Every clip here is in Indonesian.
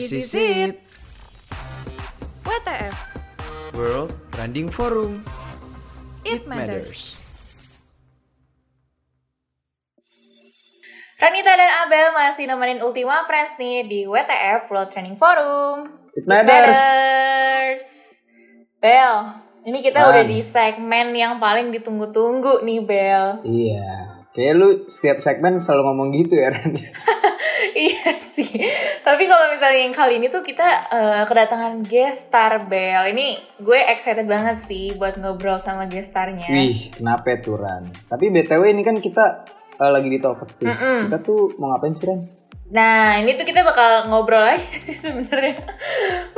This is it. WTF, World Branding Forum. It Matters. Ranita dan Abel masih nemenin Ultima Friends nih di WTF World Training Forum. It matters. matters. Bel, ini kita Man. udah di segmen yang paling ditunggu-tunggu nih Bel. Iya. Kayak lu setiap segmen selalu ngomong gitu ya Ren. iya sih. Tapi kalau misalnya yang kali ini tuh kita eh, kedatangan guest star Bel. Ini gue excited banget sih buat ngobrol sama guest starnya. Wih, kenapa tuh Ran? Tapi BTW ini kan kita eh, lagi di talkative. Mm-mm. Kita tuh mau ngapain sih Ren? Nah, ini tuh kita bakal ngobrol aja sih sebenarnya.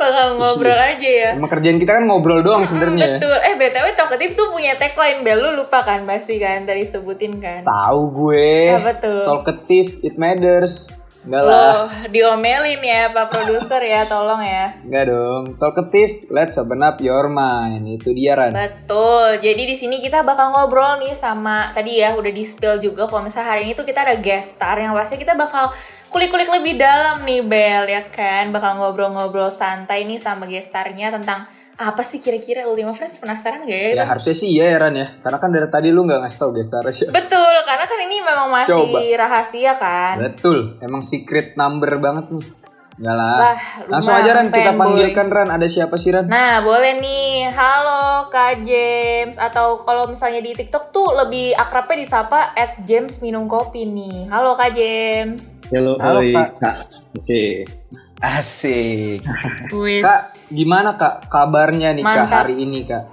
bakal ngobrol aja ya. Emang kerjaan kita kan ngobrol doang sebenarnya ya. Betul. Eh, BTW Talkative tuh punya tagline Bel. Lu lupa kan pasti kan tadi sebutin kan. Tahu gue. Apa tuh? Talkative, it matters. Enggak lah. Loh, diomelin ya Pak Produser ya, tolong ya. Enggak dong. Talkative, let's open up your mind. Itu dia Ran. Betul. Jadi di sini kita bakal ngobrol nih sama tadi ya udah di spill juga kalau misalnya hari ini tuh kita ada guest star yang pasti kita bakal kulik-kulik lebih dalam nih Bel ya kan. Bakal ngobrol-ngobrol santai nih sama guest starnya tentang apa sih kira-kira Ultima Friends penasaran gak ya? Ya harusnya sih iya ya Ran ya. Karena kan dari tadi lu nggak ngasih tau star siapa. Betul, karena kan ini memang masih Coba. rahasia kan. Betul. Emang secret number banget nih. Enggak lah. Wah, lu Langsung aja Ran kita panggilkan Ran. Ada siapa sih Ran? Nah, boleh nih. Halo Kak James atau kalau misalnya di TikTok tuh lebih akrabnya disapa at James minum kopi nih. Halo Kak James. Halo, Halo, Kak. Kak. Oke. Asik. Kak, gimana Kak kabarnya nih Kak Mantap. hari ini Kak?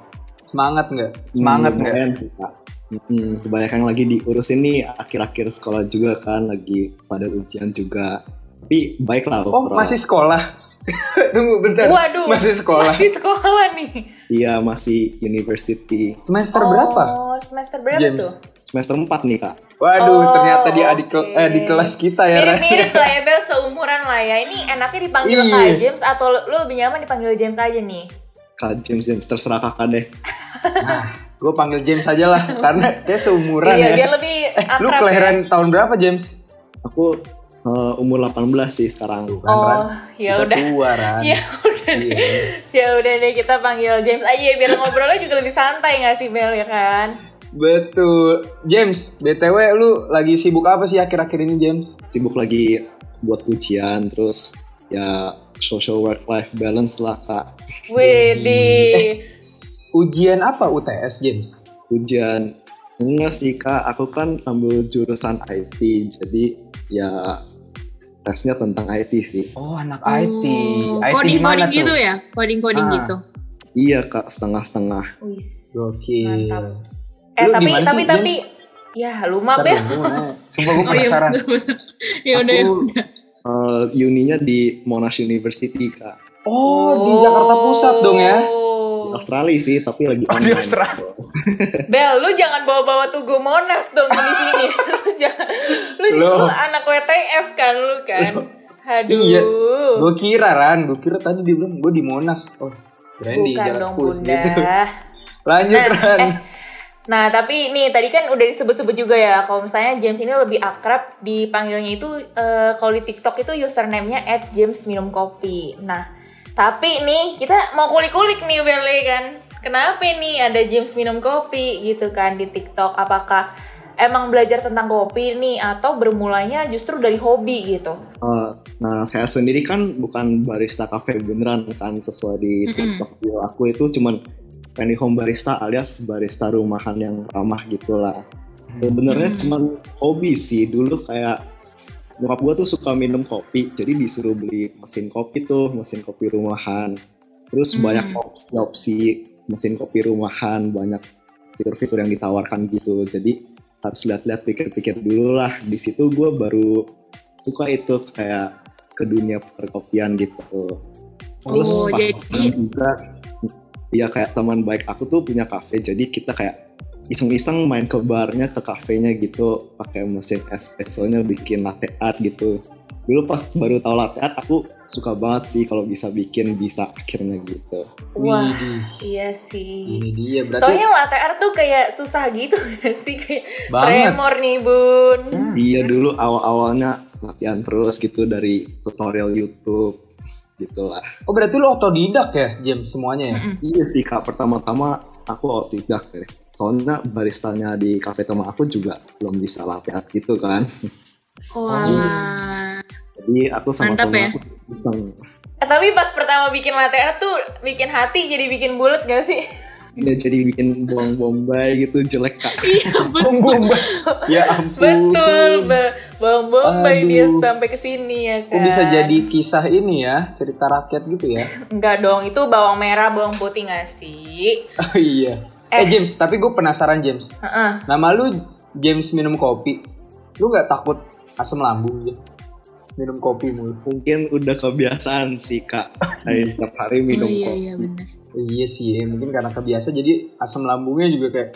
Semangat nggak? Semangat Hmm, nggak? Kak. Hmm, kebanyakan lagi diurusin nih akhir-akhir sekolah juga kan lagi pada ujian juga. Tapi baik lah Oh overall. masih sekolah? Tunggu bentar. Waduh. Masih sekolah. Masih sekolah nih. Iya masih university Semester berapa? Oh, semester berapa James. tuh? Semester 4 nih kak. Waduh, Oh, ternyata dia adik oke. eh, di kelas kita ya. Mirip-mirip lah ya Bel, seumuran lah ya. Ini enaknya dipanggil Iya. Kak James atau lu lu lebih nyaman dipanggil James aja nih? Kak James James terserah kakak deh. Nah, gue panggil James aja lah karena dia seumuran iya, ya. biar lebih Eh, lu akrab kelahiran ya. tahun berapa James? Aku eh, umur 18 sih sekarang. Kan, Ran? Oh, ya udah. tua Ran. Ya udah deh. Iya. Ya udah deh kita panggil James aja ya biar ngobrolnya juga lebih santai gak sih Bel ya kan? Betul. James, BTW lu lagi sibuk apa sih akhir-akhir ini James? Sibuk lagi buat ujian terus ya social work life balance lah kak. Wih di Ujian apa UTS James? Ujian enggak sih kak, aku kan ambil jurusan IT jadi ya tesnya tentang IT sih. Oh, anak oh, coding coding gitu ya, coding coding Ah. gitu. Iya kak, setengah-setengah. Gokil. mantap. Eh Lu tapi tapi sih, tapi James? ya lu mah nanya. Sumpah gue Oh iya, penasaran. ya udah. ya eh, uninya di Monash University kak. Oh, di Jakarta Pusat dong ya? Di Australia sih, tapi lagi Oh, di online. Australia. Bel, lu jangan bawa-bawa Tugu Monas dong di sini. lu jangan lu, Loh. lu anak WTF kan lu kan. Aduh. Iya. Gue kira Ran, gue kira tadi dia bilang gue di Monas. Oh, kirain di Jakarta Pusat gitu. Lanjut Nah, Ran. eh, nah tapi nih tadi kan udah disebut-sebut juga ya kalau misalnya James ini lebih akrab dipanggilnya itu eh, kalau di TikTok itu username-nya at James minum kopi. Nah tapi nih kita mau kulik-kulik nih Bele kan. Kenapa nih ada James minum kopi gitu kan di TikTok? Apakah emang belajar tentang kopi nih atau bermulanya justru dari hobi gitu? Eh, nah, saya sendiri kan bukan barista cafe beneran kan sesuai di. TikTok bio aku itu cuman penny home barista alias barista rumahan yang ramah gitulah. Sebenarnya Hmm. cuman hobi sih dulu kayak nyokap gua tuh suka minum kopi jadi disuruh beli mesin kopi tuh mesin kopi rumahan terus Hmm. banyak opsi-opsi mesin kopi rumahan banyak fitur-fitur yang ditawarkan gitu jadi harus lihat-lihat pikir-pikir dulu lah di situ gue baru suka itu kayak ke dunia perkopian gitu terus Oh, pas jadi- juga ya kayak teman baik aku tuh punya kafe jadi kita kayak iseng-iseng main ke barnya ke kafenya gitu pakai mesin espressonya bikin latte art gitu dulu pas baru tahu latte art aku suka banget sih kalau bisa bikin bisa akhirnya gitu Wah Widih, iya sih. ini dia berarti Soalnya latte art tuh kayak susah gitu sih kayak banget. tremor nih bun. Hmm. Iya dulu awal-awalnya latihan terus gitu dari tutorial YouTube. Gitulah Oh berarti lu otodidak ya James semuanya ya? iya sih kak pertama-tama aku otodidak deh soalnya baristanya di cafe teman aku juga belum bisa latte art gitu kan Oh alah. jadi aku sama Mantap teman ya. aku iseng Eh, tapi pas pertama bikin latte art tuh bikin hati jadi bikin bulat gak sih? dia jadi bikin bawang bombay gitu jelek kak Iya betul. Bombay. ya ampun. Betul, ba- bawang bombay Aduh. dia sampai ke sini ya kan. Kok bisa jadi kisah ini ya, cerita rakyat gitu ya? Enggak dong, itu bawang merah, bawang putih gak sih? Oh iya. Eh, James, tapi gue penasaran James. Heeh. Nama lu James minum kopi. Lu nggak takut asam lambung ya? Minum kopi mulu. mungkin udah kebiasaan sih kak saya tiap hari minum oh, iya kopi iya benar. Iya sih, ya. mungkin karena kebiasa jadi asam lambungnya juga kayak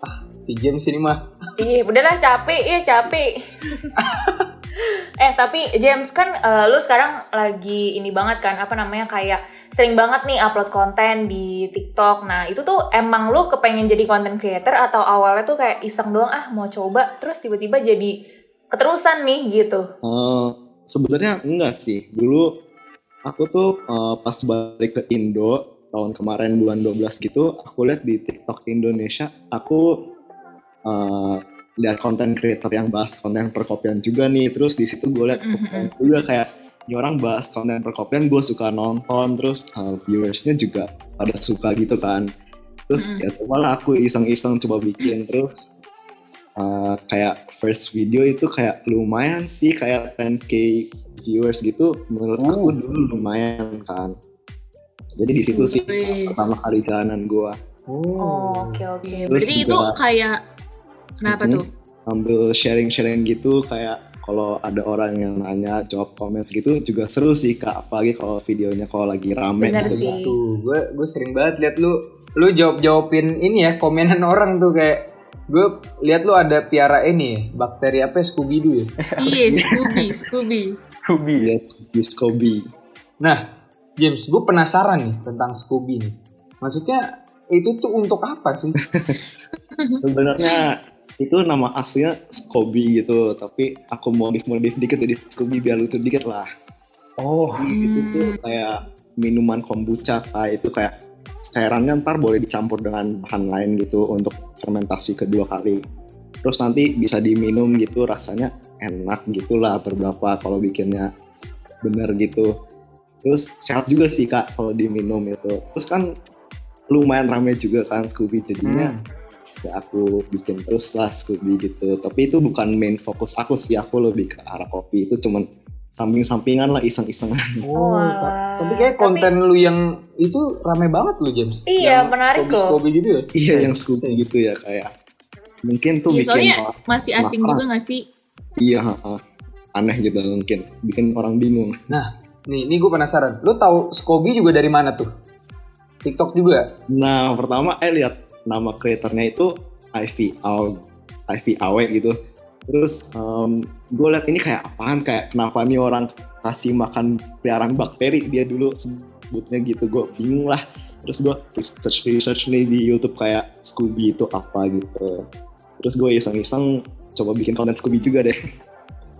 ah si James ini mah. Iya, udahlah capek, iya capek. eh tapi James kan eh, lu sekarang lagi ini banget kan apa namanya kayak sering banget nih upload konten di TikTok. Nah itu tuh emang lu kepengen jadi content creator atau awalnya tuh kayak iseng doang ah mau coba terus tiba-tiba jadi keterusan nih gitu. Eh, sebenarnya enggak sih dulu aku tuh eh, pas balik ke Indo tahun kemarin bulan 12 gitu aku lihat di TikTok Indonesia aku eh, lihat konten creator yang bahas konten perkopian juga nih terus di situ gue lihat Mhm. konten juga kayak ini orang bahas konten perkopian gue suka nonton terus eh, viewersnya juga pada suka gitu kan terus Mhm. ya cobalah aku iseng-iseng coba bikin terus uh, kayak first video itu kayak lumayan sih kayak 10k viewers gitu menurut aku Uh. dulu lumayan kan jadi di situ sih Wih. pertama kali jalanan gua Oh oke oke. Iya, Terus berarti itu kayak kenapa Mhm. tuh? sambil sharing-sharing gitu kayak kalau ada orang yang nanya jawab komen gitu juga seru sih kak apalagi kalau videonya kalau lagi rame Bener gitu sih. Tuh, gue gue sering banget liat lu lu jawab jawabin ini ya komenan orang tuh kayak gue lihat lu ada piara ini bakteri apa ya, Scooby Doo ya. Iya, Scooby, Scooby. Scooby ya di Scooby Nah, James, gue penasaran nih tentang Scooby nih. Maksudnya itu tuh untuk apa sih? sebenarnya itu nama aslinya Scooby gitu tapi aku modif modif dikit jadi Scooby biar lucu dikit lah. Oh, Jadi itu tuh kayak minuman kombucha kayak itu kayak cairannya ntar boleh dicampur dengan bahan lain gitu untuk fermentasi kedua kali. Terus nanti bisa diminum gitu rasanya enak gitulah beberapa kalau bikinnya bener gitu terus sehat juga sih kak kalau diminum itu terus kan lumayan rame juga kan Scooby jadinya ya aku bikin terus lah Scooby gitu tapi itu bukan main fokus aku sih aku lebih ke arah kopi itu cuman samping-sampingan lah iseng-isengan Oh, ta- tapi kayak Tapi- konten lu yang itu rame banget lu James. Iya, Yang menarik Scooby, loh. Scooby gitu ya. Iya yang Scooby gitu ya kayak mungkin tuh Iya, bikin soalnya orang- masih asing Makan. juga gak sih? iya aneh gitu mungkin bikin orang bingung. Nih, ini gue penasaran. Lu tahu Scooby juga dari mana tuh? TikTok juga. Nah pertama eh lihat nama kreatornya itu Ivy Aw Ivy Awe gitu. Terus gue lihat ini kayak apaan kayak kenapa nih orang kasih makan peliharaan bakteri dia dulu sebutnya gitu gue bingung lah. Terus gue research research nih di YouTube kayak Scooby itu apa gitu. Terus gue iseng-iseng coba bikin konten Scooby juga deh.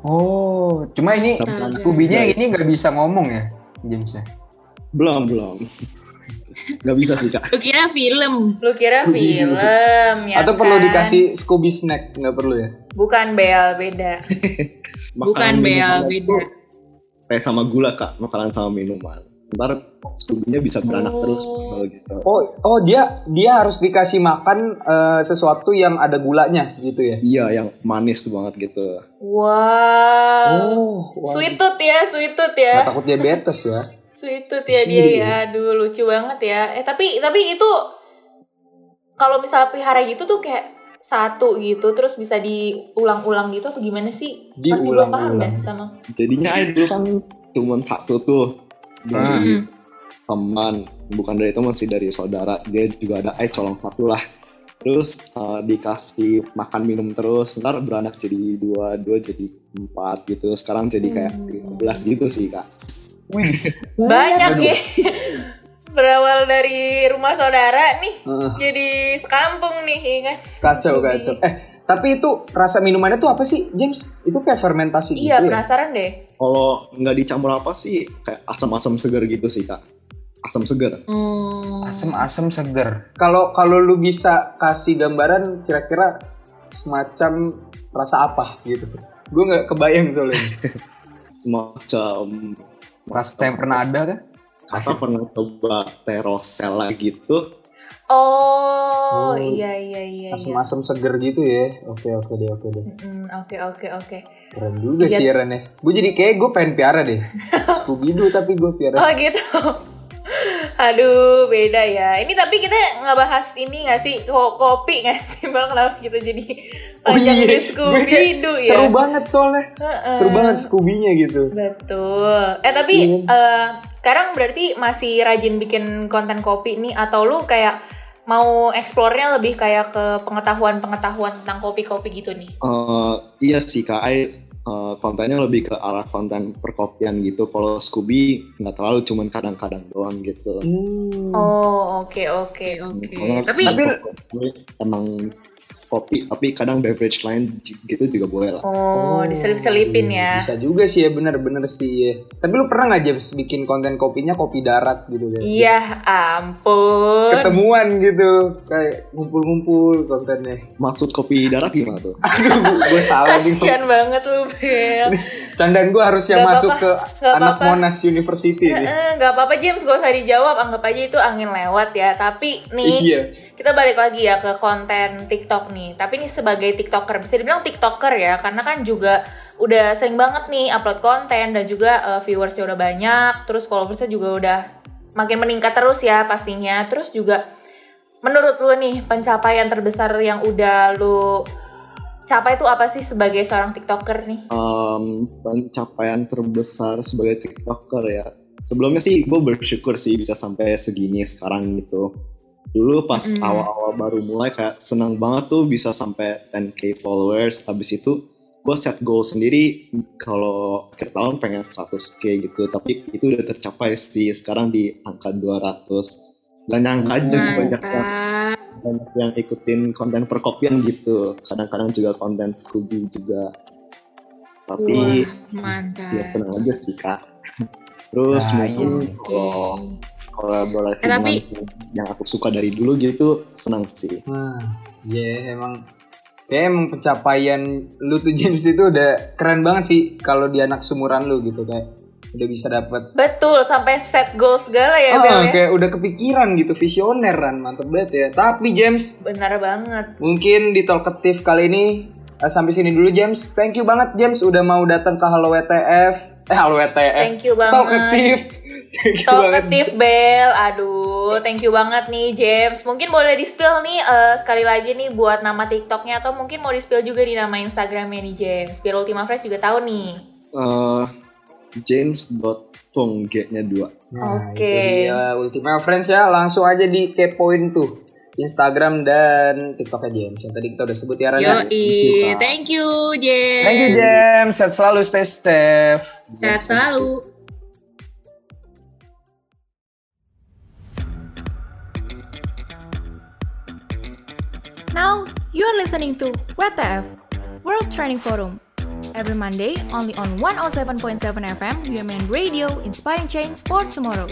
Oh, cuma ini. Scooby-nya ini nggak bisa ngomong ya, James ya? Belum belum. Gak bisa sih kak. Lu kira film? Lu kira Scooby. film ya Atau perlu kan? dikasih Scooby snack? Nggak perlu ya? Bukan Bel, beda. Bukan minuman beda. Teh sama gula kak, makanan sama minuman. Ntar Scooby-nya bisa beranak Oh. terus kalau gitu. Oh, oh dia dia harus dikasih makan eh, sesuatu yang ada gulanya gitu ya? Iya, yang manis banget gitu. Wow. Oh, Sweet tooth ya, sweet tooth ya. Nggak takut diabetes ya? Sweet tooth ya dia ya. Aduh, lucu banget ya. Eh, tapi tapi itu kalau misal pelihara gitu tuh kayak satu gitu terus bisa diulang-ulang gitu apa gimana sih? Masih belum paham Diulang-ulang. deh sama. Jadinya dulu kan cuma satu tuh dari Hmm. teman, bukan dari teman sih dari saudara. Dia juga ada eh colong satu lah. Terus eh, dikasih makan minum terus, ntar beranak jadi dua, dua jadi empat gitu. Sekarang jadi kayak Hmm. 15 gitu sih kak. Banyak ya. Berawal dari rumah saudara nih Heeh. jadi sekampung nih ya kan. Kacau kacau. Eh, tapi itu rasa minumannya tuh apa sih, James? Itu kayak fermentasi Iya, gitu ya? penasaran deh. Kalau nggak dicampur apa sih kayak asam-asam segar gitu sih kak. Asam segar. Oh. Asem-asem seger. Kalau kalau lu bisa kasih gambaran kira-kira semacam rasa apa gitu. Gue nggak kebayang soalnya. Semacam Rasa yang pernah ada kan? kakak pernah coba terosella gitu. Oh, Oh, iya iya iya. iya. Asam-asam seger gitu ya. Oke oke deh oke deh. Mm, Oke oke oke. Keren juga Iya. sih ya Ren ya. Gue jadi kayak gue pengen piara deh. Scooby Doo tapi gue piara. Oh gitu. Aduh, beda ya. Ini tapi kita nggak bahas ini nggak sih Ko- kopi nggak sih bang? Kenapa kita jadi Oh panjang iya, di gue Scooby Doo ya? seru banget soalnya. Heeh. Seru banget Scooby-nya gitu. Betul. Eh tapi eh, sekarang berarti masih rajin bikin konten kopi nih atau lu kayak mau eksplornya lebih kayak ke pengetahuan-pengetahuan tentang kopi-kopi gitu nih? Eh, iya sih kak, I, eh, kontennya lebih ke arah konten perkopian gitu. Kalau Scooby nggak terlalu, cuman kadang-kadang doang gitu. Hmm. Oh, oke oke. Oke. Soalnya Tapi tapi emang kopi, tapi kadang beverage lain gitu juga boleh lah. Oh, diselip-selipin ya. Bisa juga sih ya bener-bener sih ya. Tapi lu pernah nggak James bikin konten kopinya kopi darat gitu kan? Iya, ampun. Ketemuan gitu kayak ngumpul-ngumpul kontennya. Maksud kopi darat gimana tuh? Aduh, gue salah nih. Kasian banget lu, Bel. Candaan gue harus yang Gak masuk apa-apa, ke gak anak apa-apa. Monash University nih. Eh, Gak apa-apa James, gak usah dijawab, anggap aja itu angin lewat ya. Tapi nih, Iya. kita balik lagi ya ke konten TikTok nih. Tapi ini sebagai TikToker, bisa dibilang TikToker ya, karena kan juga udah sering banget nih upload konten dan juga eh, viewersnya udah banyak, terus followersnya juga udah makin meningkat terus ya pastinya. Terus juga menurut lu nih pencapaian terbesar yang udah lu capai itu apa sih sebagai seorang TikToker nih? Um, pencapaian terbesar sebagai TikToker ya. Sebelumnya sih gue bersyukur sih bisa sampai segini sekarang gitu. Dulu pas Mm. awal-awal baru mulai kayak senang banget tuh bisa sampai 10k followers. Habis itu gue set goal sendiri kalau akhir tahun pengen 100k gitu. Tapi itu udah tercapai sih sekarang di angka 200. Gak nyangka aja banyak yang banyak yang ikutin konten perkopian gitu. Kadang-kadang juga konten Scooby juga. Tapi Wah, mantap. ya senang aja sih kak. Terus Nah, mungkin iya sih. kalau kolaborasi Eh, tapi- dengan yang aku suka dari dulu gitu senang sih. Nah, ya emang kayak emang pencapaian lu tuh James itu udah keren banget sih kalau di anak sumuran lu gitu kayak udah bisa dapet Betul, sampai set goal segala ya, Ah, Bel ya? kayak udah kepikiran gitu visioner kan mantep banget ya tapi James Benar banget. mungkin di talkative kali ini eh, sampai sini dulu James thank you banget James udah mau datang ke Halo WTF eh Halo WTF Thank you banget. talkative thank you banget Talkative Bel, aduh, thank you banget nih James. Mungkin boleh di spill nih eh, sekali lagi nih buat nama TikToknya atau mungkin mau di spill juga di nama Instagramnya nih James. Biar Ultima Fresh juga tahu nih. Eh James.fong G-nya 2. Nah, Oke. itu dia Ultima Friends ya, langsung aja di kepoin tuh Instagram dan TikToknya James yang tadi kita udah sebut ya Ran ya. Yoi, thank you, James. Thank you James, sehat selalu, stay safe. Sehat selalu. Now, you're listening to WTF, World Training Forum. Every Monday, only on 107.7 FM, UMN Radio, inspiring change for tomorrow.